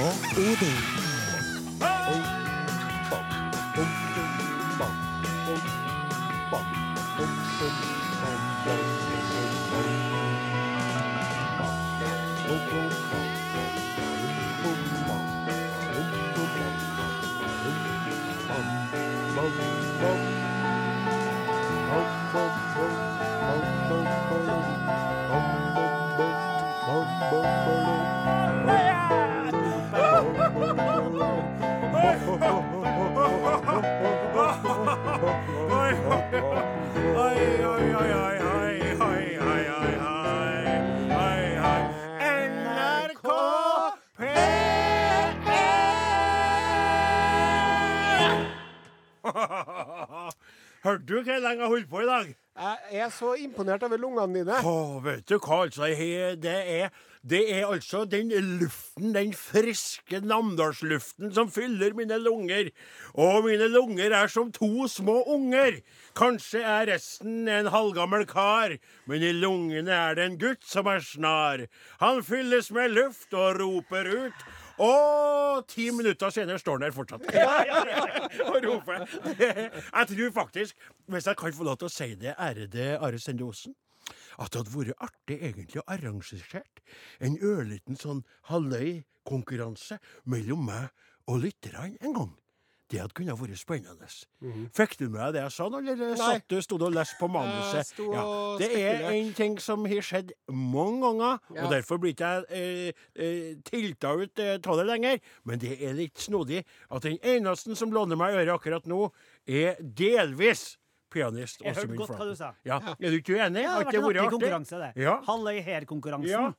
어? 5대 hvor lenge jeg holdt på i dag? Jeg er så imponert over lungene dine. Åh, vet du hva, altså. Det er, det er altså den luften, den friske Namdalsluften, som fyller mine lunger. Og mine lunger er som to små unger. Kanskje er resten en halvgammel kar, men i lungene er det en gutt som er snar. Han fylles med luft og roper ut. Og ti minutter senere står han der fortsatt og roper. Jeg tror faktisk, hvis jeg kan få lov til å si det, ærede Are Sende Osen at det hadde vært artig egentlig å arrangert en ørliten sånn halvøy-konkurranse mellom meg og lytterne en gang. Det hadde kunnet vært spennende. Fikk du med deg det jeg sa eller Nei. satt du stod og leste på manuset? og Det er en ting som har skjedd mange ganger, Ja. og derfor blir ikke jeg eh, eh, tilta ut eh, av det lenger. Men det er litt snodig at den eneste som låner meg øret akkurat nå, er delvis pianist Jeg hørte godt hva du sa. Ja. Er du ikke uenig? Ja, det har vært en artig konkurranse, det. Ja. Halvøy her-konkurransen. Ja.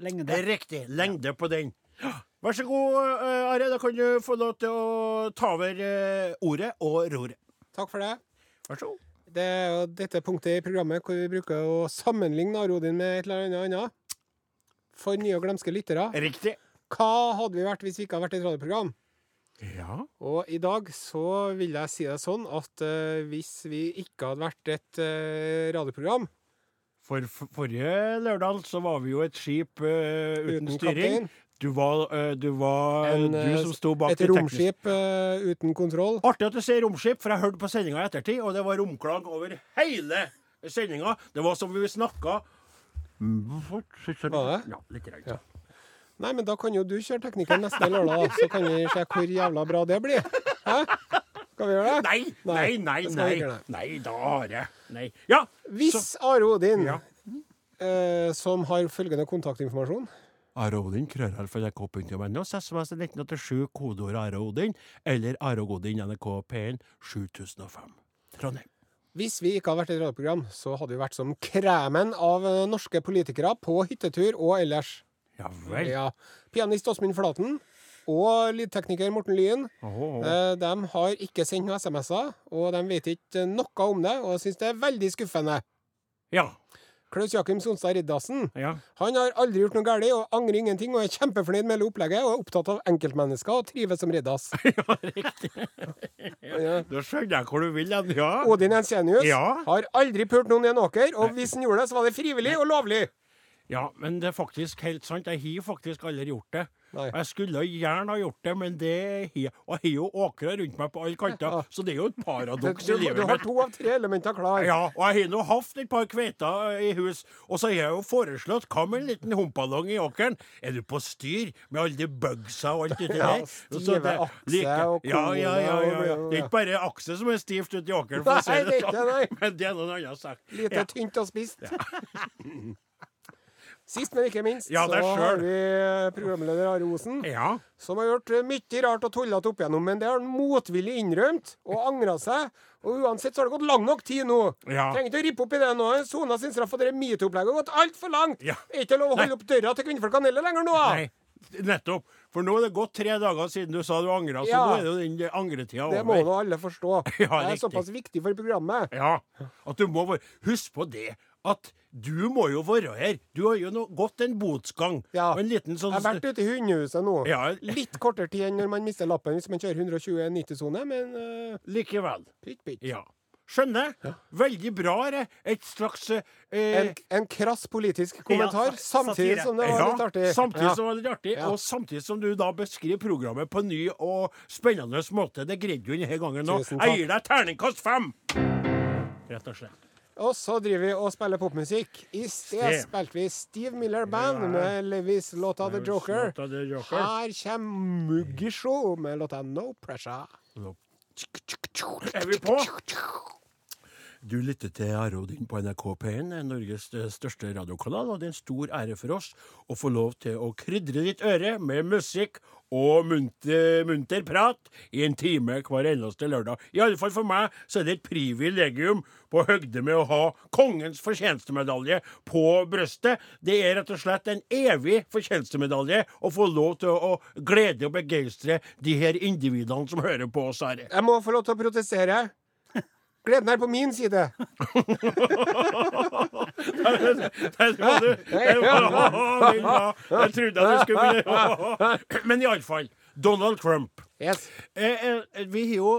Lengde. Det er riktig. Lengde på den. Vær så god, eh, Are. Da kan du få lov til å ta over eh, ordet og roret. Takk for det. Vær så god. Det er jo dette punktet i programmet hvor vi bruker å sammenligne Arodin med et eller annet. For nye og glemske lyttere. Riktig. Hva hadde vi vært hvis vi ikke hadde vært et radioprogram? Ja. Og i dag så vil jeg si det sånn at uh, hvis vi ikke hadde vært et uh, radioprogram For forrige lørdag så var vi jo et skip uh, uten, uten styring. kaptein, Du var, eh, du var En, du eh, som sto bak et romskip uh, uten kontroll Artig at du sier romskip, for jeg hørte på sendinga i ettertid, og det var romklag over hele sendinga. Det var som vi snakka Var det? Ja, litt. Rann. Ja. Nei, men da kan jo du kjøre teknikken neste lørdag, da. Så kan vi se hvor jævla bra det blir. Hæ? Skal vi gjøre det? Nei, nei, nei, nei. Nei, da har jeg Nei. Ja. Hvis Are Odin, Ja. eh, som har følgende kontaktinformasjon Are Odin, krøllalfa.nrk.no, SMS 1987, kodeord arodin, eller arogodin, Odin, NRK P1, 7005. Trondheim. Hvis vi ikke hadde vært et radioprogram, så hadde vi vært som kremen av eh, norske politikere på hyttetur og ellers. Ja vel. Ja. Pianist Åsmund Flaten og lydtekniker Morten Lyen eh, de har ikke sendt noen SMS-er, og de vet ikke noe om det, og syns det er veldig skuffende. Ja. Klaus Jakim Sonstad Riddarsen Ja. han har aldri gjort noe galt og angrer ingenting og er kjempefornøyd med hele opplegget og er opptatt av enkeltmennesker og trives som Riddas. ja, riktig. Ja. Da skjønner jeg hvor du vil hen. Ja. Odin Ensenius Ja. har aldri pult noen i en åker, og hvis han gjorde det, så var det frivillig og lovlig. ja, men det er faktisk helt sant. Jeg har faktisk aldri gjort det. Nei. Jeg skulle gjerne ha gjort det, men det jeg har jo åkre rundt meg på alle kanter, Ja. så det er jo et paradoks i livet livet du har to av tre elementer klar. Ja, og jeg har nå hatt et par kveiter i hus, og så har jeg jo foreslått hva med en liten humpalong i åkeren? Er du på styr med alle de bugsa og alt det Ja, stive Så det- akse og ja, ja, ja, ja, ja. Det er ikke bare akse som er stivt ute i åkeren, for å si det sånn. Men det er noen annen sak. Lite Ja. tynt og spist. Sist, men ikke minst, Ja, så har vi programleder Are Osen, Ja. som har gjort eh, mye rart og tullete opp igjennom, men det har han motvillig innrømt og angra seg. Og uansett så har det gått lang nok tid nå. Ja. Trenger ikke å rippe opp i det nå. Sona sin straff, og det metoo-opplegget har gått altfor langt. Ja. Er ikke lov å Nei. holde opp døra til kvinnfolkene heller lenger nå. Nei, nettopp. For nå er det gått tre dager siden du sa du angra, så Ja. nå er det jo den angretida Det må nå alle forstå. Ja, det er såpass viktig for programmet. Ja, at du må Husk på det at du må jo være her. Du har jo gått en botsgang. Ja. En liten sånn Jeg har vært ute i hundehuset nå. Ja. Litt kortere tid enn når man mister lappen hvis man kjører 120 90-sone, men uh, Likevel. pytt, pytt. Ja. Skjønner? Veldig bra. det. Et slags eh, En, en krass politisk kommentar, Ja, samtidig som det var litt artig. Samtidig Ja. som det var litt artig, Ja. og samtidig som du da beskriver programmet på en ny og spennende måte. Det greide du denne gangen nå. Jeg gir deg terningkast fem! Rett og slett. Og så driver vi og spiller popmusikk. I sted spilte vi Steve Miller Band med Levis låta The Joker. Her kommer Muggisho med låta No Pressure. Er vi på? Du lytter til Arodin på NRK P1, Norges eh, største radiokanal, og det er en stor ære for oss å få lov til å krydre ditt øre med musikk og munter, munter prat i en time hver eneste lørdag. I alle fall for meg så er det et privilegium på høgde med å ha kongens fortjenestemedalje på brøstet. Det er rett og slett en evig fortjenestemedalje å få lov til å glede og begeistre de her individene som hører på oss her. Jeg må få lov til å protestere. Gleden er på min side. Der var du. Jeg trodde at du skulle bli Men iallfall. Donald Trump. Yes. Eh, eh, vi har jo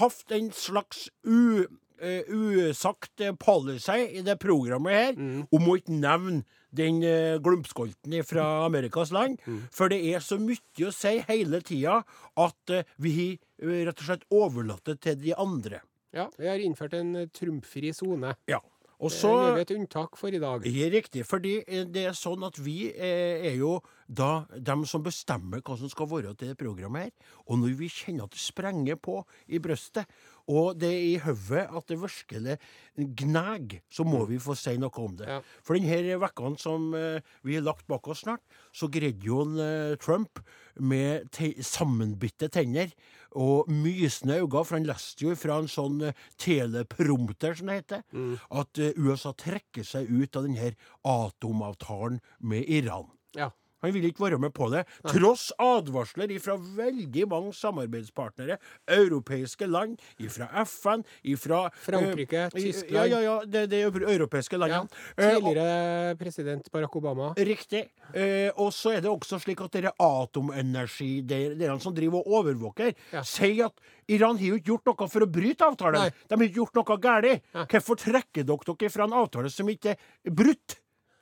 hatt en slags u, eh, usagt policy i det programmet her om å ikke nevne den eh, glumpskolten fra Amerikas land. For det er så mye å si hele tida at eh, vi har rett og slett overlatt det til de andre. Ja, vi har innført en trumfri trumpfri sone. Ja. Og Det så gjør vi et unntak for i dag. Ja, riktig. Fordi eh, det er sånn at vi eh, er jo da dem som bestemmer hva som skal være til det programmet her. Og når vi kjenner at det sprenger på i brøstet, og det er i hodet at det virkelig gnag, så må vi få si noe om det. Ja. For denne vekkene som eh, vi har lagt bak oss snart, så greide jo eh, Trump med te sammenbitte tenner og mysende øyne, for han leste jo fra en sånn eh, teleprompter, som det heter, at eh, USA trekker seg ut av denne atomavtalen med Iran. Ja. Han vil ikke være med på det, tross advarsler fra veldig mange samarbeidspartnere. Europeiske land, fra FN, fra Frankrike, Tyskland. Ja, ja, ja, det, det europeiske landene. Ja. og- Tidligere president Barack Obama. Riktig. Uh, og så er det også slik at dere atomenergi, dere som driver og overvåker, Ja. sier at Iran har jo ikke gjort noe for å bryte avtalen. Nei. De har ikke gjort noe galt. Hvorfor trekker dere dere fra en avtale som ikke er brutt?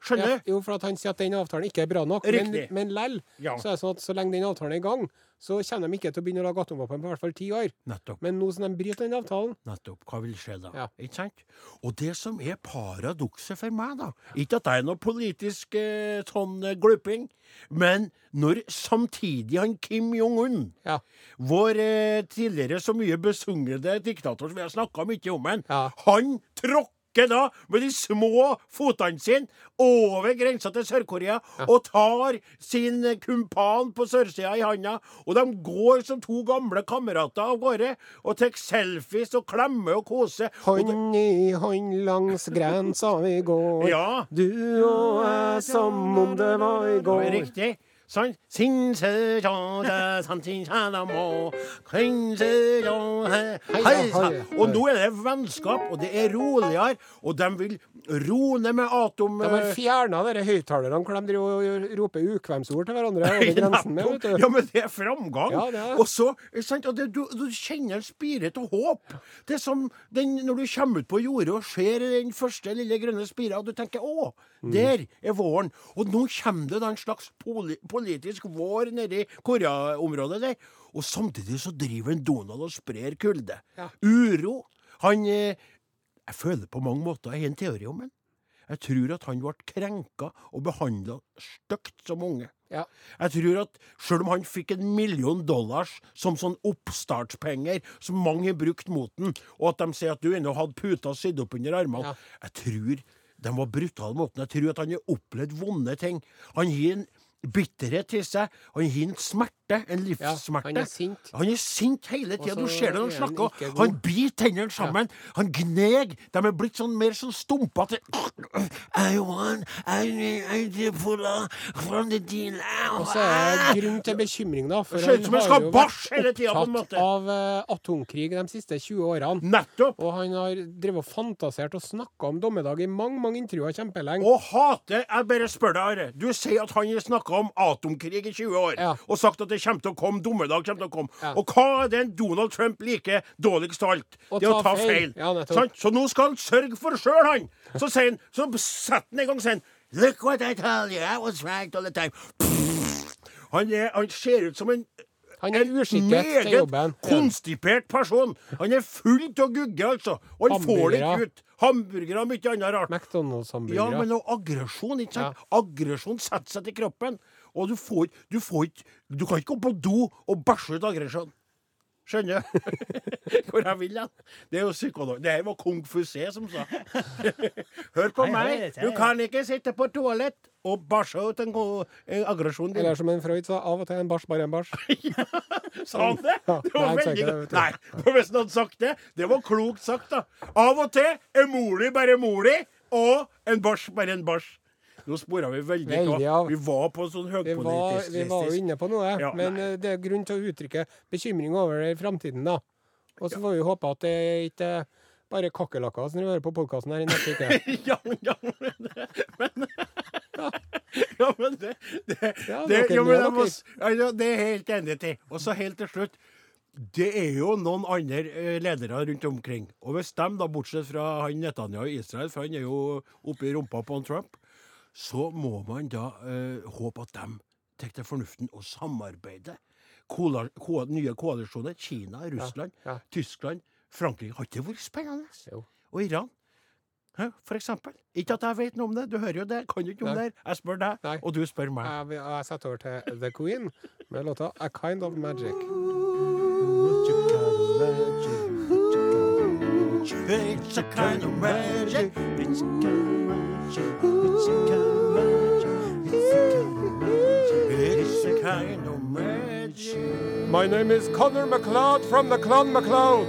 Skjønner Ja, du? jo, for at han sier at den avtalen ikke er bra nok. Riktig. men lell, Ja. så er det sånn at så lenge den avtalen er i gang, så kommer de ikke til å begynne å lage atomvåpen på i hvert fall ti år. Nettopp. Men nå som de bryter den avtalen Nettopp. Hva vil skje da? Ja. Ikke sant? Og det som er paradokset for meg, da Ikke at jeg er noe politisk eh, sånn eh, gluping, men når samtidig han Kim Jong-un Ja. Vår eh, tidligere så mye besungede diktator, som vi har snakka mye om, han, han tråkker da med de små fotene sine over grensa til Sør-Korea og tar sin kumpan på sørsida i handa, og de går som to gamle kamerater av gårde og tar selfies og klemmer og koser. Hånd i hånd langs grensa vi går. Ja. Du og jeg som om det var i går. Riktig. Sånn. Og nå er det vennskap, og det er roligere, og de vil roe ned med atom... De har eh, fjerna høyttalerne hvor de roper ukvemsord til hverandre over grensen. med, vet du. Ja, men det er framgang. Ja, det er. Og så sant, og det, du, du kjenner en spiret og håp. Det er som den, når du kommer ut på jordet og ser den første lille grønne spira, og du tenker 'Å, Mm. der er våren'. Og nå kommer det da en slags poli politisk vår nedi Korea-området der. Og samtidig så driver en Donald og sprer kulde. Ja. Uro. Han eh, Jeg føler på mange måter Jeg har en teori om han. Jeg tror at han ble krenka og behandla stygt som unge. Ja. Jeg tror at selv om han fikk en million dollars som sånn oppstartspenger, som mange har brukt mot den, og at de sier at du ennå hadde puta sydd opp under armene Ja. Jeg tror de var brutale mot den. Jeg tror at han har opplevd vonde ting. Han har en bitterhet til seg. Han har en smerte, en Ja, livssmerte. han er sint. Han er sint hele tida. Du ser det når han snakker. han. Han biter tennene sammen. Han gneg. De er blitt sånn mer sånn stumpete. I want I, need, I need from the deal Og så er det grunn til bekymring, da. For ser ut som han har skal jo bæsje vært hele tida, på en opptatt måte. av uh, atomkrig de siste 20 årene. Nettopp. Og han har drevet og fantasert og snakka om dommedag i mange mange intervjuer kjempelenge. Og hater Jeg bare spør deg, Are. Du sier at han har snakka snakka om atomkrig i 20 år. Ja. Og sagt at det kommer til å komme, dommedag kommer til å komme. Ja. Og hva er det Donald Trump liker dårligst av alt? Det er å ta ta feil. feil. Så nå skal han sørge for sjøl, han. Så sier han, så setter han i gang og sier Look what I tell you, I was right all the time. Han, er, han ser ut som en Han er en uskikket til meget konstipert person. Han er full av gugge, altså. Og han får det ikke ut. Hamburgere og mye annet rart. Ja, McDonald's-hamburgere. men noe aggresjon, ikke sant? Aggresjon setter seg til kroppen. Og du får ikke du, du kan ikke gå på do og bæsje ut aggresjon. Skjønner du? Hvor jeg vil hen? Det er jo psykolog. Det her var kung Fusé som sa. Hør på meg. Du kan ikke sitte på toalett og bæsje ut en, en aggresjon din. Eller som en Freud sa, av og til en bæsj, bare en bæsj. Sa han det? Det var nei, veldig godt. Nei, for hvis han hadde sagt det Det var klokt sagt, da. Av og til er mor di bare mor di, og en bæsj bare en bæsj. Nå spora vi veldig, Veldig av. Vi var på sånn var, vi var jo inne på noe, Ja, men nei. eh, det er grunn til å uttrykke bekymring over det i framtiden, da. Og så får vi håpe at det ikke bare kakerlakker som hører på podkasten her i neste uke. ja, men- ja, men men, ja, men det, det, Ja, det, ja, men må ja, ja, det er helt enig til. Og så helt til slutt. Det er jo noen andre eh, ledere rundt omkring. Og hvis de, da, bortsett fra han Netanyahu i Israel, for han er jo oppi rumpa på han Trump, så må man da eh, håpe at de tar til fornuften og samarbeider. Kola, ko, nye koalisjoner. Kina, Russland, ja. Tyskland, Frankrike. Har ikke det vært spennende? Jo. Og Iran. Hæ, for eksempel. Ikke at jeg vet noe om det. Du hører jo det. Kan jo ikke om Nei. det. Jeg spør deg, Nei. og du spør meg. Jeg, jeg setter over til The Queen med låta A Kind of Magic. It's a kind of magic. It's a kind of magic. My name is Connor MacLeod from the Clan MacLeod.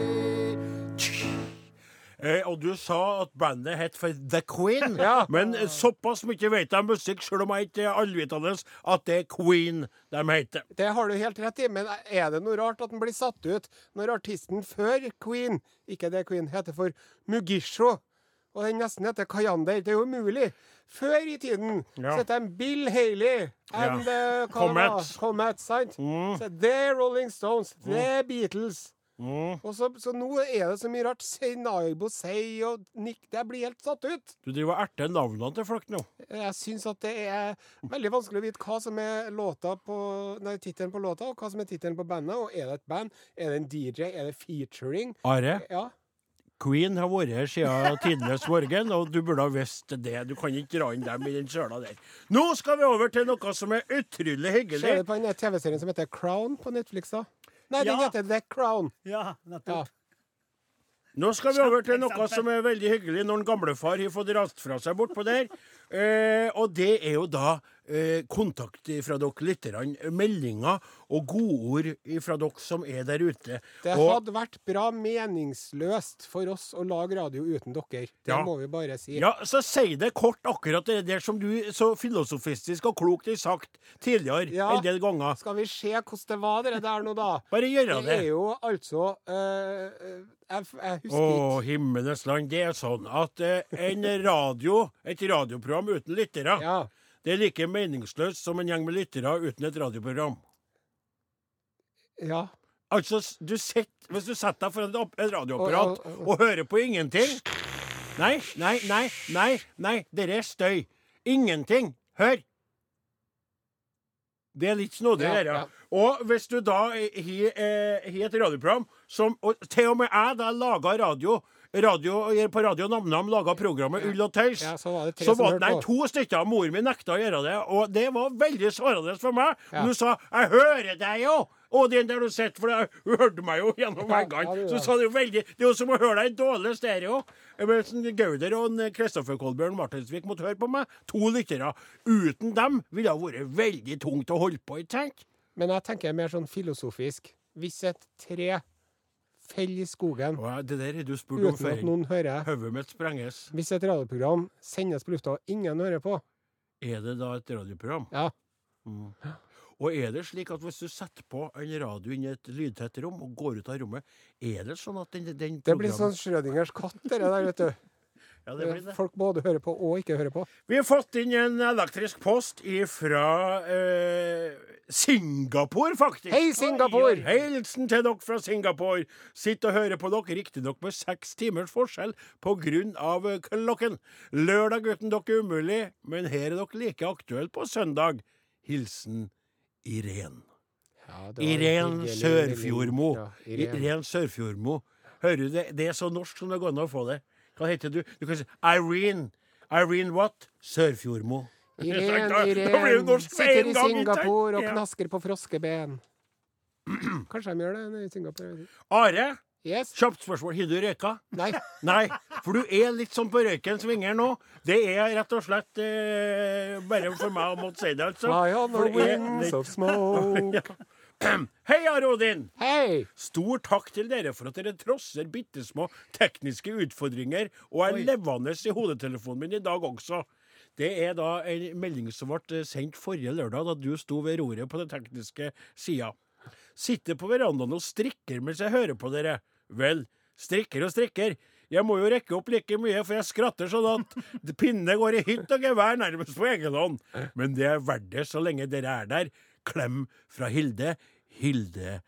Eh, og du sa at bandet het for The Queen. Ja. Men såpass mye vet jeg om musikk, selv om jeg ikke er allvitende, at det er Queen de heter. Det har du helt rett i, men er det noe rart at den blir satt ut når artisten før Queen, ikke det Queen, heter for Mugisho, og den nesten heter Kayander? Det er jo umulig. Før i tiden Ja. så het de Bill Haley and Ja. uh, det? Comets. Comets, sant? Mm. Så The Rolling Stones, The Beatles. Mm. Og så, så nå er det så mye rart. Naibo Say og Nick Det blir helt satt ut. Du driver og erter navnene til folk nå. Jeg syns at det er veldig vanskelig å vite hva som er låta på Nei, tittelen på låta, og hva som er tittelen på bandet. Og er det et band? Er det en DJ? Er det featuring? Are, Ja. Queen har vært her siden tidenes morgen, og du burde ha visst det. Du kan ikke dra inn dem i den søla der. Nå skal vi over til noe som er utrolig Ser du på den TV-serien som heter Crown på Netflix, da? Nei, den Ja. heter The Crown. Ja, Ja. nettopp. Nå skal vi over til noe som er veldig hyggelig når en gamlefar har fått rast fra seg bortpå der. Eh, og det er jo da eh, kontakt fra dere lytterne. Meldinger og godord fra dere som er der ute. Det og, hadde vært bra meningsløst for oss å lage radio uten dere. Det Ja. må vi bare si. ja, så si det kort akkurat det der som du så filosofistisk og klokt har sagt tidligere Ja. en del ganger. Skal vi se hvordan det var, det der nå, da? Bare gjøre Det Det er jo altså eh, jeg, jeg husker Å, himmelens land. Det er sånn at eh, en radio, et radioprogram uten lyttere, Ja. Det er like meningsløst som en gjeng med lyttere uten et radioprogram. ja. Altså, du sitter, Hvis du setter deg foran et radioapparat Og- og- hører på ingenting Nei, nei, nei, nei, nei, dette er støy. Ingenting. Hør. Det er litt snodig, Ja, ja. Og hvis du da har eh, et radioprogram som Og til og med jeg, da laga radio Radio, er på Radio NamNam laga programmet Ull og tøys. Ja, så var det tre så var hørte nei, to stykker. Mor mi nekta å gjøre det, og det var veldig sårende for meg. Ja. Hun sa 'Jeg hører deg jo'. Og den der du sitter, for hun hørte meg jo gjennom veggene. ja, det så sa det jo veldig Det er jo som å høre deg i dårlig stereo. Sånn Gauder og Kristoffer Kolbjørn Martinsvik måtte høre på meg. To lyttere. Uten dem ville det vært veldig tungt å holde på, ikke sant? Men jeg tenker mer sånn filosofisk. Hvis et tre faller i skogen Og det der er du spurt om uten at noen hører Hodet mitt sprenges. Hvis et radioprogram sendes på lufta og ingen hører på Er det da et radioprogram? Ja. Mm. Og er det slik at hvis du setter på en radio inn i et lydtett rom og går ut av rommet, er det sånn at den, den Det blir sånn programmet- Schrødingers katt, det der, vet du. Ja, det blir det. Folk både hører på og ikke hører på. Vi har fått inn en elektrisk post fra eh, Singapore, faktisk. Hei, Singapore! Oi, oi. Hilsen til dere fra Singapore. Sitter og hører på dere, riktignok med seks timers forskjell av eh, klokken. Lørdag uten dere er umulig, men her er dere like aktuelle på søndag. Hilsen Irén. Ja, Irén Sørfjordmo. Ja. Irén Sørfjordmo. Hører du det? Det er så norsk som det går an å få det. Hva heter du? Du kan si Irene. Irene what? Sørfjordmo. Irene, Irene sitter i? Singapore og knasker på froskeben. Kanskje de gjør det i Singapore. Are, Yes? kjapt spørsmål. Har du røyka? Nei. Nei, for du er litt sånn på røyken svinger nå. Det er rett og slett eh, bare for meg å måtte si det, altså. Fly on the wings of smoke. Hei, Are Odin! Hei! Stor takk til dere for at dere trosser bitte små tekniske utfordringer og er levende i hodetelefonen min i dag også. Det er da en melding som ble sendt forrige lørdag, da du sto ved roret på den tekniske sida. Sitter på verandaen og strikker mens jeg hører på dere. Vel, strikker og strikker. Jeg må jo rekke opp like mye, for jeg skratter sånn at pinnene går i hytt og gevær nærmest på egen hånd. Men det er verdt det så lenge dere er der. Klem fra Hilde. Hilde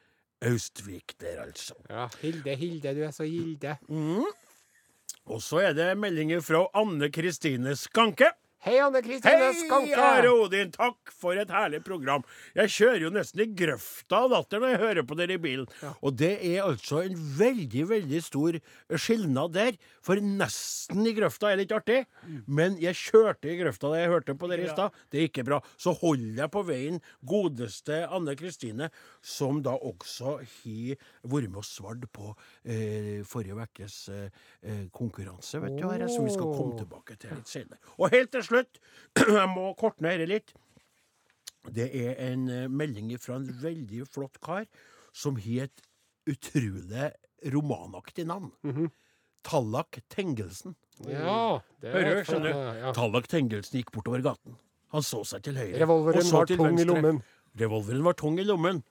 Austvik der, altså. Ja, Hilde, Hilde, du er så gilde. Og så er det meldinger fra Anne Kristine Skanke. Hei, Anne Kristine Hei, Skanke! Are Odin, takk for et herlig program. Jeg kjører jo nesten i grøfta av latter når jeg hører på dere i bilen. Og det er altså en veldig, veldig stor skilnad der. For nesten i grøfta er litt artig, men jeg kjørte i grøfta da jeg hørte på dere i stad. Det er ikke bra. Så holder jeg på veien godeste Anne Kristine, som da også har vært med og svart på eh, forrige ukes eh, eh, konkurranse, vet du, her, som vi skal komme tilbake til litt senere. Og helt til slutt, jeg må korte ned dette litt. Det er en eh, melding fra en veldig flott kar som har et utrolig romanaktig navn. Tallak Tengelsen. Ja, det Hører er Skjønner du? ja. Tallak Tengelsen gikk bortover gaten. Han så seg til høyre. Revolveren og så var til tung i lommen. Revolveren var tung i lommen.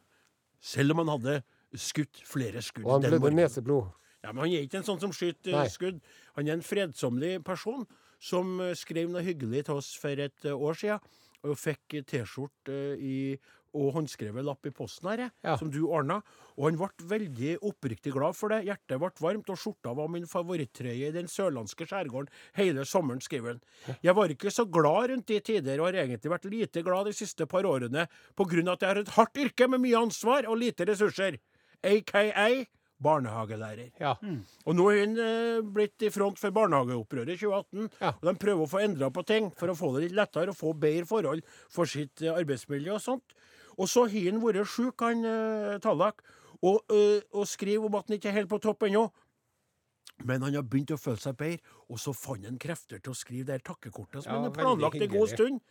Selv om han hadde skutt flere skudd Og han den blødde neseblod. Ja, men Han er ikke en sånn som skyter Nei. skudd. Han er en fredsomlig person som eh, skrev noe hyggelig til oss for et eh, år siden. Og fikk T-skjorte eh, i- og håndskrevet lapp i posten her, Ja. som du ordna. Og han ble veldig oppriktig glad for det. Hjertet ble varmt, og skjorta var min favorittrøye i den sørlandske skjærgården hele sommeren, skriver han. Jeg var ikke så glad rundt de tider, og har egentlig vært lite glad de siste par årene på grunn av at jeg har et hardt yrke med mye ansvar og lite ressurser. AKA barnehagelærer. Ja. Og nå er han eh, blitt i front for barnehageopprøret i 2018. Ja. Og de prøver å få endra på ting for å få det litt lettere og få bedre forhold for sitt eh, arbeidsmiljø og sånt. Og så har han vært sjuk, han eh, Tallak, og, eh, og skriver om at han ikke er helt på topp ennå. Men han har begynt å føle seg bedre, og så fant han krefter til å skrive det her takkekortet som Ja, han har veldig planlagt en god hyggelig. stund.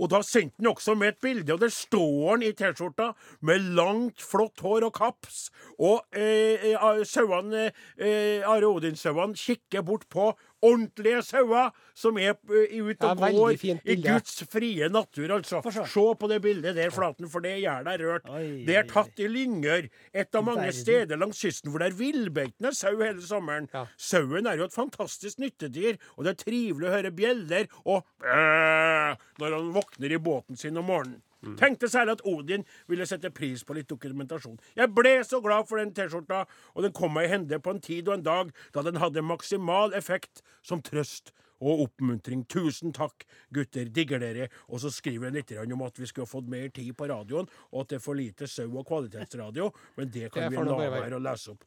Og da sendte han også med et bilde, og der står han i T-skjorta med langt, flott hår og kaps. Og eh, eh, sauene, eh, Are Odin-sauene kikker bort på ordentlige sauer som er eh, ute og går i. Guds frie natur, altså. Se på det bildet der, Flaten, for det gjør deg rørt. Oi, Det er tatt i Lyngør, et av mange steder langs kysten hvor det er villbeitende sau hele sommeren. Ja. Sauen er jo et fantastisk nyttedyr, og det er trivelig å høre bjeller og bæ når han våkner i båten sin om morgenen. Tenkte særlig at Odin ville sette pris på litt dokumentasjon. Jeg ble så glad for den T-skjorta, og den kom meg i hende på en tid og en dag da den hadde maksimal effekt som trøst og oppmuntring. Tusen takk, gutter. Digger dere. Og så skriver han litt om at vi skulle fått mer tid på radioen, og at det er for lite sau og kvalitetsradio, men det kan vi la være. å lese opp.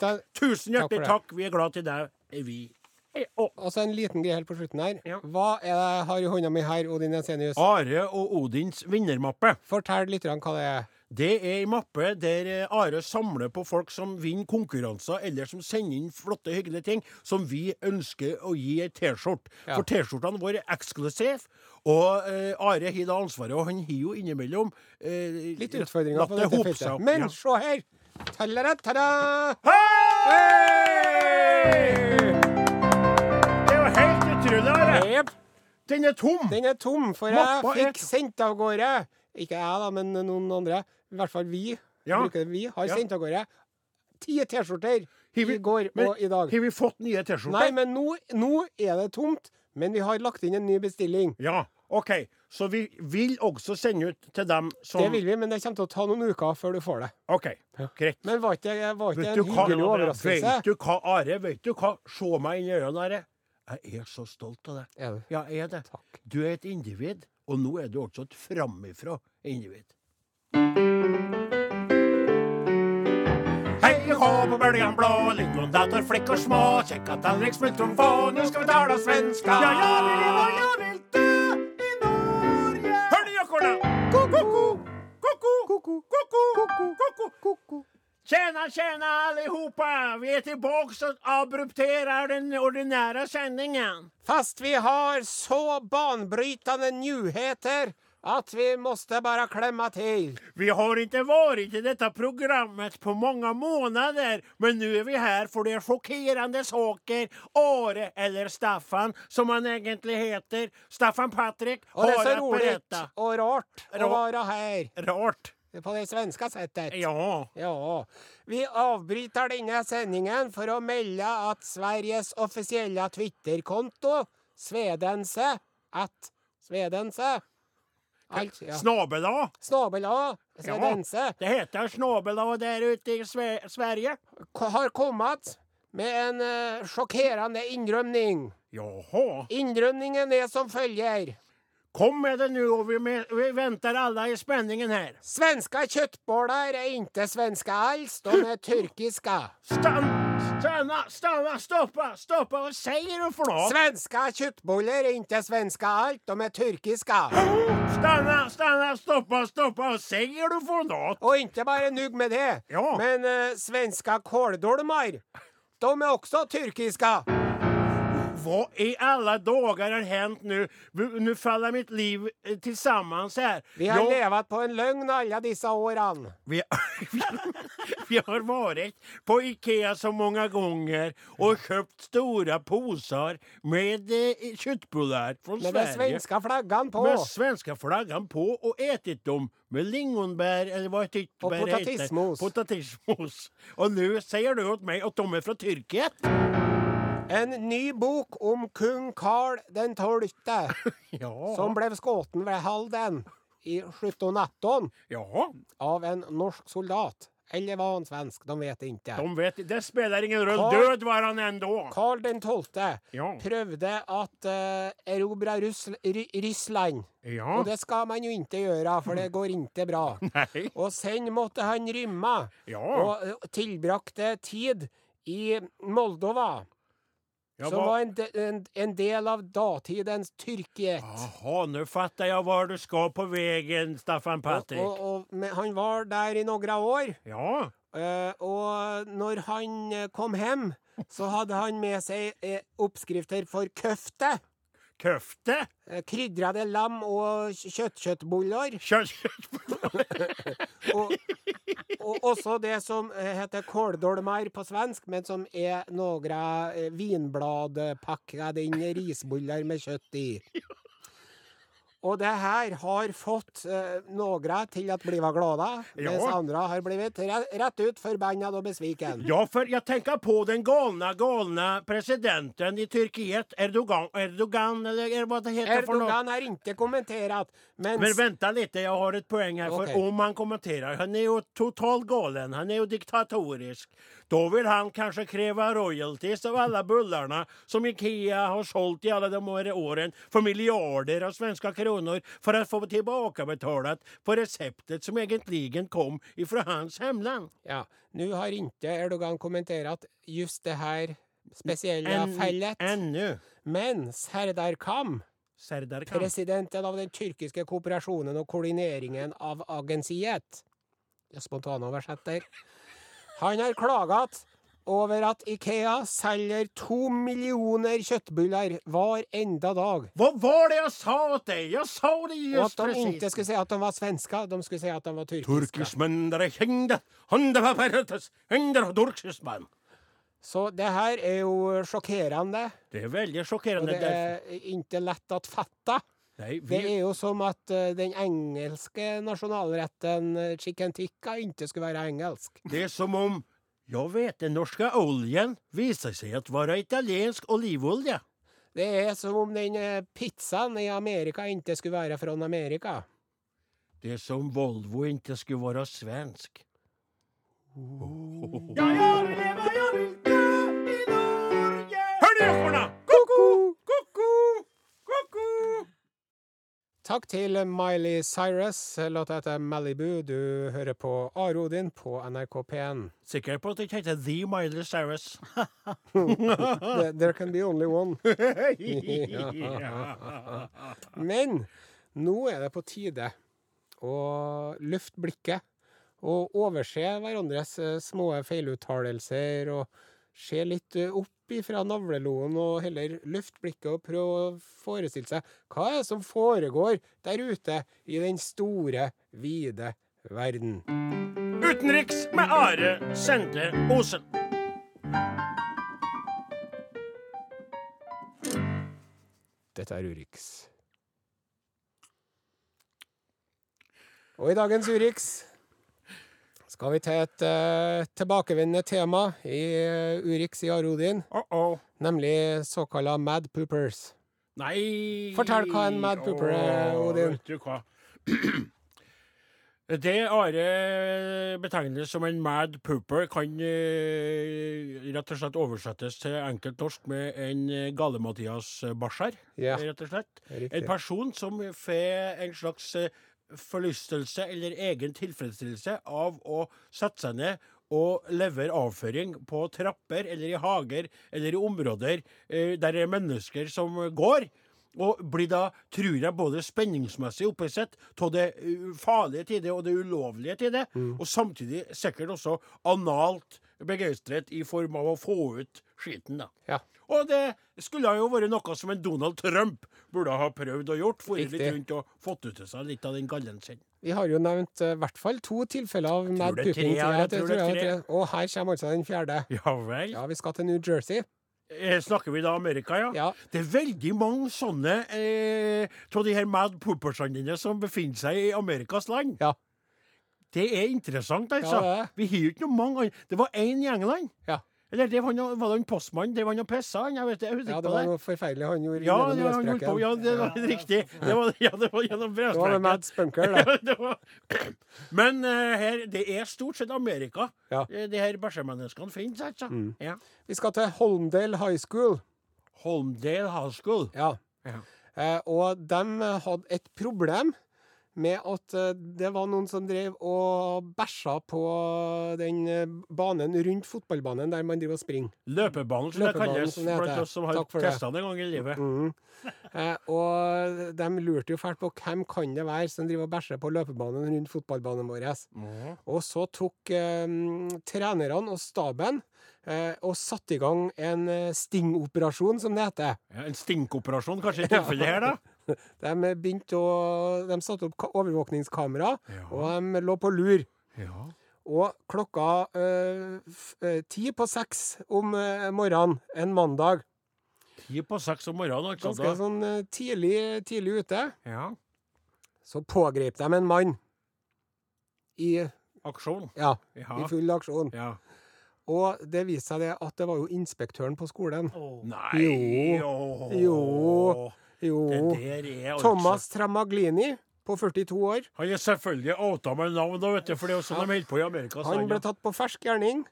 Deg- tusen hjertelig takk. Vi er glad til deg, er vi. Hei. Og så en liten greie helt på slutten her. Ja. Hva er det jeg har i hånda mi her, Odin Jensenius? Are og Odins vinnermappe. Fortell litt hva det er. Det er ei mappe der eh, Are samler på folk som vinner konkurranser, eller som sender inn flotte, hyggelige ting, som vi ønsker å gi ei T-skjorte. Ja. For T-skjortene våre er eksklusive, og eh, Are har da ansvaret, og han har jo innimellom eh, Litt utfordringer på dette feltet. opp. Men Ja. se her! Tallera-tada! Hei! Jo helt utrolig, Are. Den er tom. Den er tom, for Mappa jeg fikk sendt av gårde Ikke jeg, da, men noen andre. I hvert fall vi. Ja. Bruker vi har Ja. sendt av gårde ti T-skjorter i går men og i dag. Har vi fått nye T-skjorter? Nei, men nå, nå er det tomt. Men vi har lagt inn en ny bestilling. Ja, OK. Så vi vil også sende ut til dem som Det vil vi, men det kommer til å ta noen uker før du får det. OK, greit. Men var ikke, det en hyggelig overraskelse? vet du hva, Are? Vet du hva? Se meg inn i øynene, Are. Jeg er så stolt av deg. Er du? Ja, jeg er det. Takk. Du er et individ, og nå er du også et framifrå individ. Hei hå på bølgen blå, lingondator, og små, kjekka tallrik, smultron få, nå skal vi tala svenska. Ja, ja, vill Tjena, tjena allihopa! Vi är tillbaks och abrupterar den ordinära sändningen. Fast vi har så banbrytande nyheter att vi måste bara klämma till. Vi har inte varit i detta programmet på många månader, men nu är vi här för det är chockerande saker. Are, eller Staffan, som han egentligen heter, Staffan Patrik, Och det är har så att roligt berätta. och rart att være vara här Rart. På det svenske settet? Ja. Ja. Vi avbryter denne sendingen for å melde at Sveriges officiella Twitterkonto, Svedense, at Svedense, Alt, ja. Snabela. Snabela. Svedense. Ja, Det heter snabela der ute i Sve- Sverige. har kommet med en uh, sjokkerende innrømning. Jaha. Innrømningen er som följer. Kom med det nu och vi, med, vi väntar alla i spänningen här. Svenska köttbollar är inte svenska alls, de är turkiska. Stanna, stanna, stanna, stoppa, stoppa. Vad säger du för något? Svenska kjøttboller är inte svenska alls, de är turkiska. Stanna, stanna, stoppa, stoppa. Vad säger du för något? Och inte bara nog med det, Ja. men eh, svenska kåldolmar, de är också turkiska. Vad i alla dagar har hänt nu? Nå Nu faller mitt liv eh, tillsammans här. Vi har Jag- levat på en lögn alla dessa åren. vi, vi har varit på Ikea så många gånger och köpt stora posar med eh, köttbullar från Med Sverige. svenska flaggan på. Med svenska flaggan på och ätit dem med lingonbär eller vad Och heter. potatismos. Potatismos. Och nu säger du åt mig att de är från Turkiet? En ny bok om kung Karl den tolfte, Ja. som ble skåten ved Halden i 1718 ja. av en norsk soldat. Eller var han svensk? De vet ikke. De vet, det spiller ingen rolle. Død var han ennå. Karl den tolfte Ja. prøvde at uh, erobre Russland. Ja. Og det skal man jo ikke gjøre, for det går ikke bra. Nei. Og sen måtte han rømme, Ja. og eh, tillbrakte tid i Moldova, Jag som var- en, en, en del av datidens Tyrkiet. Jaha, nå fatter jeg hva du skal på veien, Staffan Patrik. Og, og, men han var der i noen år. Ja. Uh, og når han eh, kom hjem, så hadde han med seg uh, oppskrifter for köfte. Köfte. Krydrede Kryddrade lamm og kjøttkjøttboller. Kött. og også också det som eh, heter kåldolmar på svensk, men som er noen vinbladpakker. vinblad eh, packade risbullar med kjøtt i. Och det her har fått eh, noen til å bli glada, Ja. mens andre har blitt rett rätt ut forbanna og besviken. Ja, for jeg tenker på den galne, galne presidenten i Tyrkiet, Erdogan, Erdogan eller hva det heter for noe. Erdogan har ikke kommentert, men, Men vent litt, jeg har et poeng her. For För om han kommenterer han er jo totalt galen, han er jo diktatorisk. Då vil han kanskje kreve royalties av alle bullarna som Ikea har solgt i alle de här åren for miljarder av svenska kronor for å få tilbakebetalt for på receptet som egentlig kom fra hans hemland. ja, nå har ikke Erdogan kommentert just det her spesielle en, fellet. Ennå. Men Serdar Kam, presidenten av den tyrkiske kooperasjonen og koordineringen av agensiet, Spontanoversetter. Han har klaget over at Ikea selger to millioner kjøttbuller hver enda dag. Hva var det jeg sa til deg? Jeg sa det just Og at de precis. ikke skulle si at de var svenska, de skulle si at de var tyrkiske. Så det her er jo sjokkerende. Det er veldig sjokkerende. Og det er ikke lett å att fatta. vi... Det er jo som at uh, den engelske nasjonalretten uh, chicken tikka ikke skulle være engelsk. det er som om Ja, norske oljen viser seg å være italiensk olivolje. Det er som om den uh, pizzaen i Amerika ikke skulle være fra Amerika. Det er som Volvo ikke skulle være svensk. Hør de ekorna! Ko-ko! Takk til Miley Cyrus. Låta heter Malibu. Du hører på Arodin på NRK P1. Sikker på at det ikke heter The Miley Cyrus. There can be only one. Men nå er det på tide å løfte blikket og overse hverandres eh, små feiluttalelser og se litt eh, opp ifra navleloen og heller løfte blikket og prøve å forestille seg hva er det som foregår der ute i den store, vide verden. Utenriks med Are Sende Osen. Dette er Urix. Og i dagens Urix skal vi til et uh, tilbakevendende tema i uh, Urix i Arodin, Uh-oh. nemlig såkalla Mad Poopers. Nei Fortell hva en mad pooper er, Odin. Vet du hva? Det Are betegner som en mad pooper, kan eh, rett og slett oversettes til enkelt norsk med en gale-Mathias-barser. Ja, Rett og slett. En person som får en slags forlystelse eller egen tilfredsstillelse av å sette seg ned og levere avføring på trapper eller i hager eller i områder eh, der det er mennesker som går. Og blir da, tror jeg, både spenningsmessig opphisset av det uh, farlige til det og det ulovlige til det, og samtidig sikkert også analt begeistret i form av å få ut skiten, da. Ja. Og det skulle jo vært noe som en Donald Trump burde ha prøvd å gjort. Fått litt rundt og fått ut til seg litt av den gallen sin. Vi har jo nevnt i i hvert fall to tilfeller av mad pooping. ja, jeg tror det er tre. Og her kommer altså den fjerde. Ja vel. Ja, vi skal til New Jersey. Eh, Snakker vi da Amerika, ja? Ja. Det er veldig mange sånne eh, de her mad poopersene dine som befinner seg i Amerikas land. Ja. Det er interessant, altså. Ja, det er. Vi har jo ikke noe mange andre. Det var én i England. Ja. Eller det var, noe, var det en postmann? Det var noe pissa, han. Jeg vet, jeg vet Ja, det var noe forferdelig han gjorde Ja, det var, han gjorde på, ja, det var riktig. Det var, ja, det var gjennom Det var med Mads Bunker, det. Ja, det var... Men uh, her, det er stort sett Amerika Ja. eh, de her bæsjemenneskene finnes, altså. Ja. Vi skal til Holmdale High School. Holmdale High School. Ja. Ja. Uh, og de hadde et problem med at eh, det var noen som drev og bæsja på den eh, banen rundt fotballbanen der man driver og springer. Løpebanen, som det kalles som det blant oss som har testa det en gang i livet. Mm. Eh, og de lurte jo fælt på hvem kan det være som driver og bæsjer på løpebanen rundt fotballbanen vår. Og så tok eh, trenerne og staben eh, og satte i gang en eh, stingoperasjon, som det heter. Ja, en stinkoperasjon kanskje i tilfellet her, da? De begynte å De satte opp overvåkningskamera, Ja. og de lå på lur. Ja. Og klokka eh, f- eh, ti på seks om eh, morgenen en mandag, Ti på seks om morgenen, altså. ganske Da. sånn tidlig, tidlig ute, Ja. så pågrep de en mann i, Aksjon. ja, Ja. i full aksjon. ja. Og det viste seg det at det var jo inspektøren på skolen. Nei Jo. Jo. Det Jo. altså Thomas Tramaglini, på 42 år, Han er selvfølgelig outa med navn, vet du, for det er jo sånn de holder på i Amerika. han ble tatt på fersk gjerning.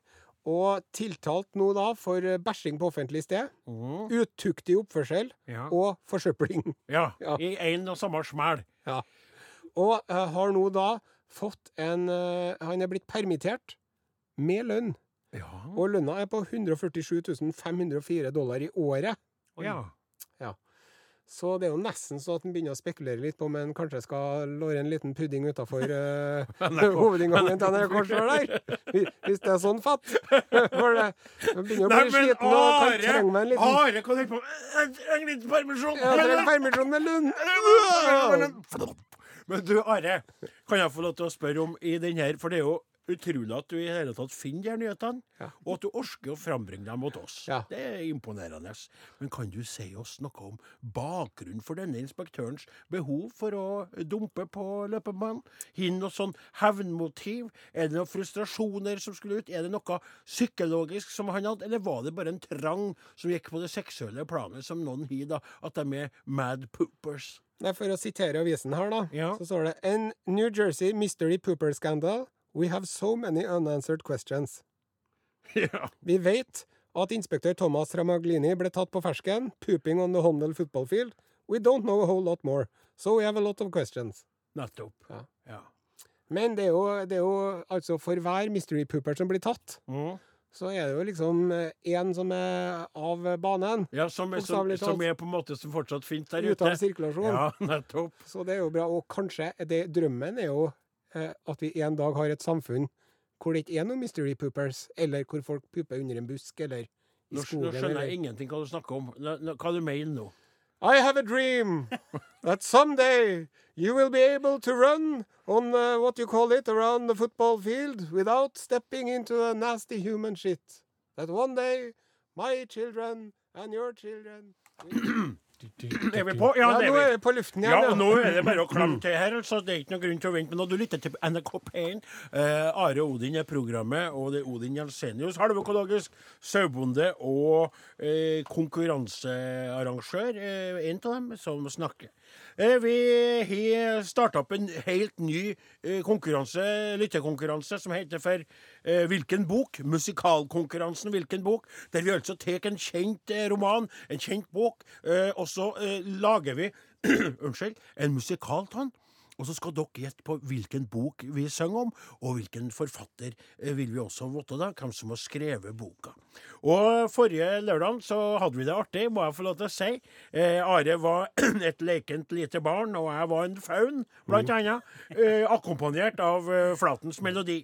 Og tiltalt nå da for eh, bæsjing på offentlig sted, mm. utuktig oppførsel Ja. og forsøpling. ja. Ja. I én og samme smell. Ja. Og uh, har nå da fått en uh, Han er blitt permittert med lønn. Ja. Og lønna er på 147 504 dollar i året. Ja. Så det er jo nesten så at en begynner å spekulere litt på om en kanskje skal låre en liten pudding utafor hovedinngangen til NRK sjøl der. Hvis- det er sånn fatt. For det begynner å bli sliten og kan trenge meg en liten Are, hva holder du på med? Jeg trenger litt permisjon. Jeg trenger permisjon med Lund. Men du, Are, kan jeg få lov til å spørre om i den her For det er jo utrolig at du i hele tatt finner de nyhetene, Ja. og at du orker å frambringe dem mot oss. Ja. Det er imponerende. Men kan du si oss noe om bakgrunnen for denne inspektørens behov for å dumpe på løpebanen? Har han noe sånn hevnmotiv? Er det noen frustrasjoner som skulle ut? Er det noe psykologisk som han hadde, eller var det bare en trang som gikk på det seksuelle planet, som noen har, da, at de er mad poopers? Nei, For å sitere avisen her, da, Ja. så står det En New Jersey mystery pooper scandal. We have so many unanswered questions. ja. Vi vet at inspektør Thomas Ramaglini ble tatt på fersken, pooping on the Hondel football field. We don't know a whole lot more, so we have a lot of questions. Nettopp. Ja. ja. Men det er jo, det er jo altså for hver mystery pooper som blir tatt, Mm. så er det jo liksom én som er av banen. Ja, som, som, som er på en måte som fortsatt finnes der Ute ute. av sirkulasjon. Ja, nettopp. Så det er jo bra. Og kanskje er det, drømmen er jo eh, at vi en dag har et samfunn hvor det ikke er noen mystery poopers, eller hvor folk pooper under en busk, eller i Nå, nå skjønner jeg ingenting hva du snakker om. Hva du mener nå? I have a dream that someday you will be able to run on uh, what you call it around the football field without stepping into a nasty human shit. That one day my children and your children will... Ja, nå er vi. på luften Ja, og nå er det bare å klamme til her. altså Det er ikke noen grunn til å vente. Men når du lytter til NRK P1, eh, Are Odin er programmet, og det er Odin Jensenius, halvøkologisk sauebonde og eh, konkurransearrangør, eh, en av dem, som snakker. Eh, vi har starta opp en helt ny eh, konkurranse, lyttekonkurranse som heter for eh, Hvilken bok? Musikalkonkurransen Hvilken bok? Der vi altså tar en kjent eh, roman, en kjent bok, eh, og så eh, lager vi unnskyld, en musikal av. Og så skal dere gjette på hvilken bok vi synger om, og hvilken forfatter vil vi også vite da, hvem som har skrevet boka. Og Forrige lørdag så hadde vi det artig, må jeg få lov til å si. Eh, Are var et lekent lite barn, og jeg var en faun, blant annet. Eh, akkompagnert av eh, Flatens melodi.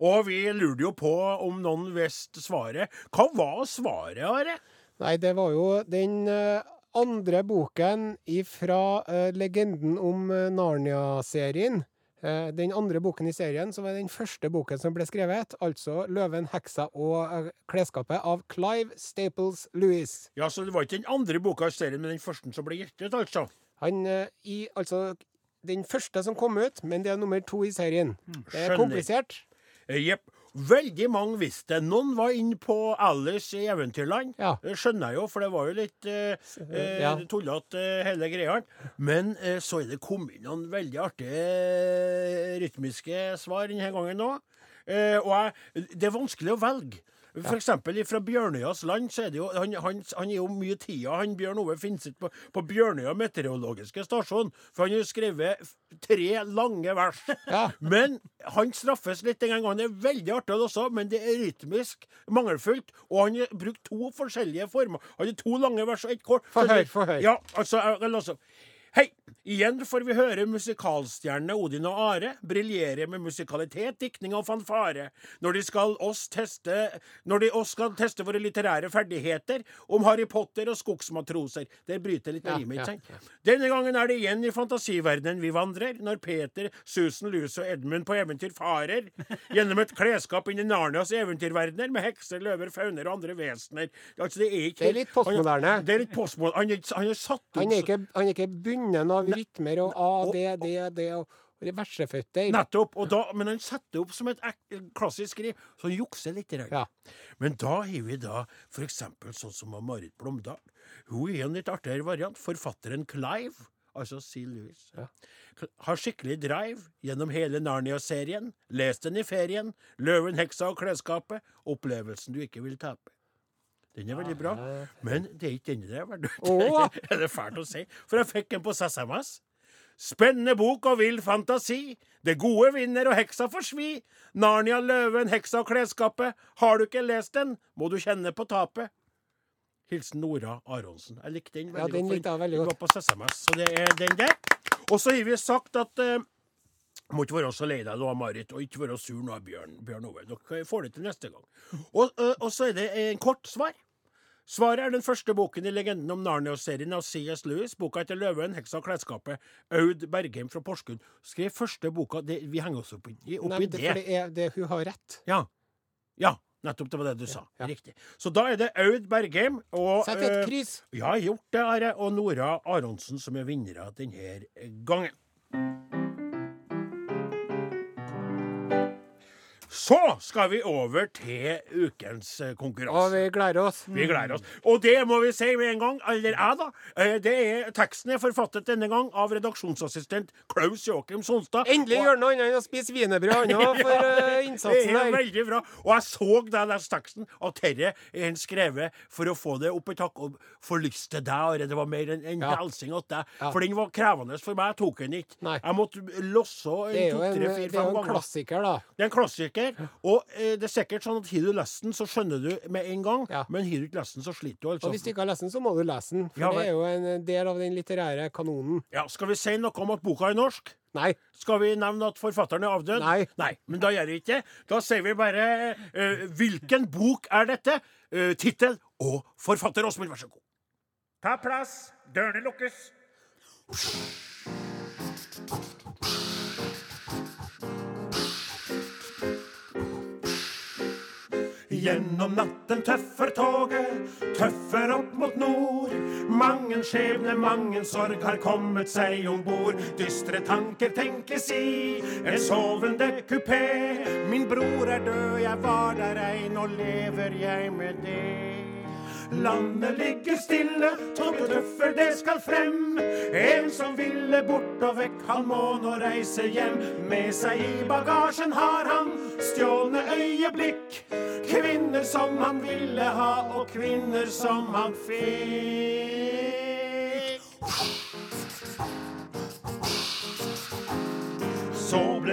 Og vi lurte jo på om noen visste svaret. Hva var svaret, Are? Nei, det var jo den eh, andre boken fra legenden om eh, Narnia-serien. Uh, den andre boken i serien, som er den første boken som ble skrevet, altså 'Løven, heksa og eh, klesskapet' av Clive Staples Lewis. Ja, så Det var ikke den andre boka i serien, men den første som ble gitt ut, altså. Han uh, i Altså den første som kom ut, men det er nummer to i serien. Det er Hmm, komplisert. Eh, Jepp. Veldig mange visste det. Noen var inne på Alice i Eventyrland. Ja. Det skjønner jeg jo, for det var jo litt eh, eh, Ja. tullete, eh, hele greia. Men eh, så er det kommet inn noen veldig artige eh, rytmiske svar denne gangen òg. Eh, og jeg, det er vanskelig å velge. For eksempel fra Bjørnøyas land så er det jo Han, han, han er jo mye tida, han Bjørn Ove Finseth, på, på Bjørnøya meteorologiske stasjon. For han har skrevet tre lange vers. Ja. Men han straffes litt den gangen. Han er veldig artig også, men det er rytmisk mangelfullt. Og han har brukt to forskjellige former. Han har to lange vers og ett kort. For høyt, for høyt. Ja, altså, også Hei! Igjen får vi høre musikalstjernene Odin og Are briljere med musikalitet, diktning og fanfare når de skal oss teste Når de oss skal teste våre litterære ferdigheter om Harry Potter og skogsmatroser. Det bryter litt med Ja, rimet, ikke sant? Denne gangen er det igjen i fantasiverdenen vi vandrer, når Peter, Susan, Luce og Edmund på eventyr farer gjennom et klesskap inn i Narnias eventyrverdener med hekser, løver, fauner og andre vesener. Altså, det er ikke Det er litt postmoderne. Det er litt postmoderne. Han, er- han er satt ut Han er ikke, han er ikke bunden av rytmer og A, D, D, D og verseføtter. Nettopp. Da, men han setter opp som et klassisk skriv, så han jukser litt. Ja. Men da har vi da eksempel sånn som Marit Blomdal. Hun er en litt artigere variant. Forfatteren Clive, altså C. Lewis, har skikkelig drive gjennom hele Narnia-serien. Les den i ferien. 'Løven, heksa og klesskapet'. Opplevelsen du ikke vil tape. Den er veldig bra. Men det er ikke denne det er verdt. Det er det fælt å si. For jeg fikk en på SMS. Spennende bok og vill fantasi. Det gode vinner og heksa får svi. Narnia, løven, heksa og klesskapet. Har du ikke lest den, må du kjenne på tapet. Hilsen Nora Aronsen. Jeg likte den veldig Ja, den godt. den var på SMS, så det er den der. Og så har vi sagt at eh, må ikke være så lei deg nå, Marit, og ikke være sur nå, Bjørn, Bjørn Ove. Dere får det til neste gang. Og, og så er det en kort svar. Svaret er den første boken i Legenden om Narnia-serien av C.S. Lewis. Boka etter 'Løven, heksa og klesskapet'. Aud Bergheim fra Porsgrunn skrev første boka det, Vi henger oss opp i, opp Nei, i det, det. det er det hun har rett. Ja. ja. Nettopp, det var det du sa. ja. Riktig. Så da er det Aud Bergheim og Sett et kryss! Uh, Ja, gjort det, Are. Og Nora Aronsen, som er vinnere denne gangen. Så skal vi over til ukens konkurranse. Og vi gleder oss. Vi gleder oss. Og det må vi si med en gang, eller jeg, da. eh, Det er, teksten er forfattet denne gang av redaksjonsassistent Klaus Joakim Sonstad. Endelig Og- gjør noe annet enn å spise wienerbrød òg, for her. det innsatsen er veldig bra. Og jeg så da jeg leste teksten, at dette er en skrevet for å få det opp i takk og få lyst til deg. Are. Det var mer enn en Ja. til deg. Ja. For den var krevende for meg. Jeg tok den ikke. Nei. Jeg måtte losse Det er en, jo to, ganger. det er jo en klassiker, da. Det er en klassiker. Og eh, det er sikkert sånn at har du lest den, så skjønner du med en gang. Ja. Men har du ikke lest den, så sliter du. altså. Og hvis du ikke har lest den, så må du lese den. For Ja, det er jo en del av den litterære kanonen. Ja, skal vi si noe om at boka er norsk? Nei. Skal vi nevne at forfatteren er avdød? Nei. men da gjør vi ikke det. Da sier vi bare eh, Hvilken bok er dette? Uh, Tittel og forfatter. Åsmund, vær så god. Ta plass. Dørene lukkes. Gjennom natten tøffer toget, tøffer opp mot nord. Mangen skjebne, mangen sorg har kommet seg om bord. Dystre tanker tenkes i en sovende kupé. Min bror er død, jeg var der ei, nå lever jeg med det. Landet ligger stille, toget tøffer, det skal frem. En som ville bort og vekk, han må nå reise hjem. Med seg i bagasjen har han stjålne øyeblikk. Kvinner som han ville ha, og kvinner som han fikk.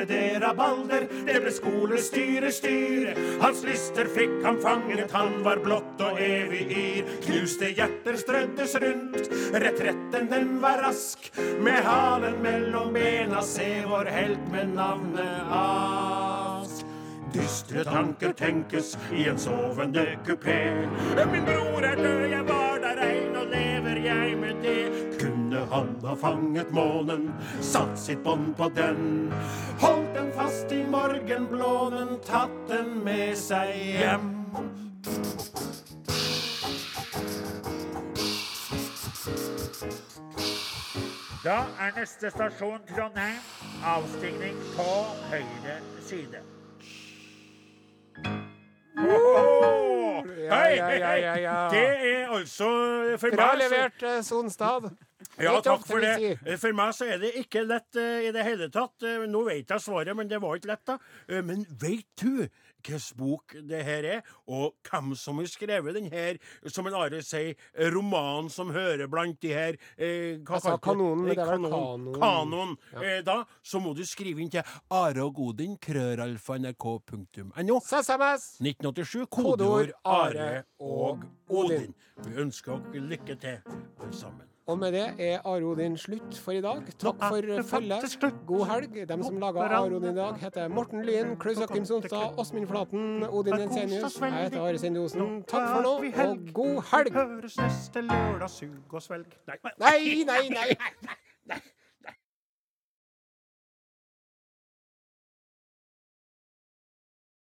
Ble det rabalder, det ble skolestyrestyr. Hans lyster fikk han fanget, han var blått og evig yr. Knuste hjerter strøddes rundt, retretten den var rask. Med halen mellom bena, se vår helt med navnet Ask. Dystre tanker tenkes i en sovende kupé. Min bror er død, jeg var han har fanget månen, satt sitt bånd på den. Holdt den fast i morgenblånen, tatt den med seg hjem. Da er neste stasjon Trondheim. Avstigning på høyre side. Hei, ja, hei, ja, ja, ja. hei! Det er altså for meg Bra levert, eh, Sonstad. Ja, takk for det. Eh, For meg så er det ikke lett uh, i det hele tatt. Uh, Nå vet jeg svaret, men det var ikke lett, da. Uh, Men vet du hvilken bok det her er, og hvem som har skrevet den her, som en Are sier, romanen som hører blant de her eh, hva Jeg sa kanonen, men det var kanon. kanon. Ja. Eh, da så må du skrive inn til Are og Godin, krøralfa SMS. 1987, Kodeord Are og Odin. Vi ønsker dere lykke til, alle sammen. Og med det er Aro din slutt for i dag. Takk for følget. God helg. Dem som laga Aro din i dag, heter Morten Lyen, Klaus Jakim Sonstad, Åsmund Flaten, Odin Ensenius. Jeg heter Are Sendosen. Takk for nå, og god helg! Høres neste lørdag, sug og svelg. Nei, Nei, nei, nei! nei.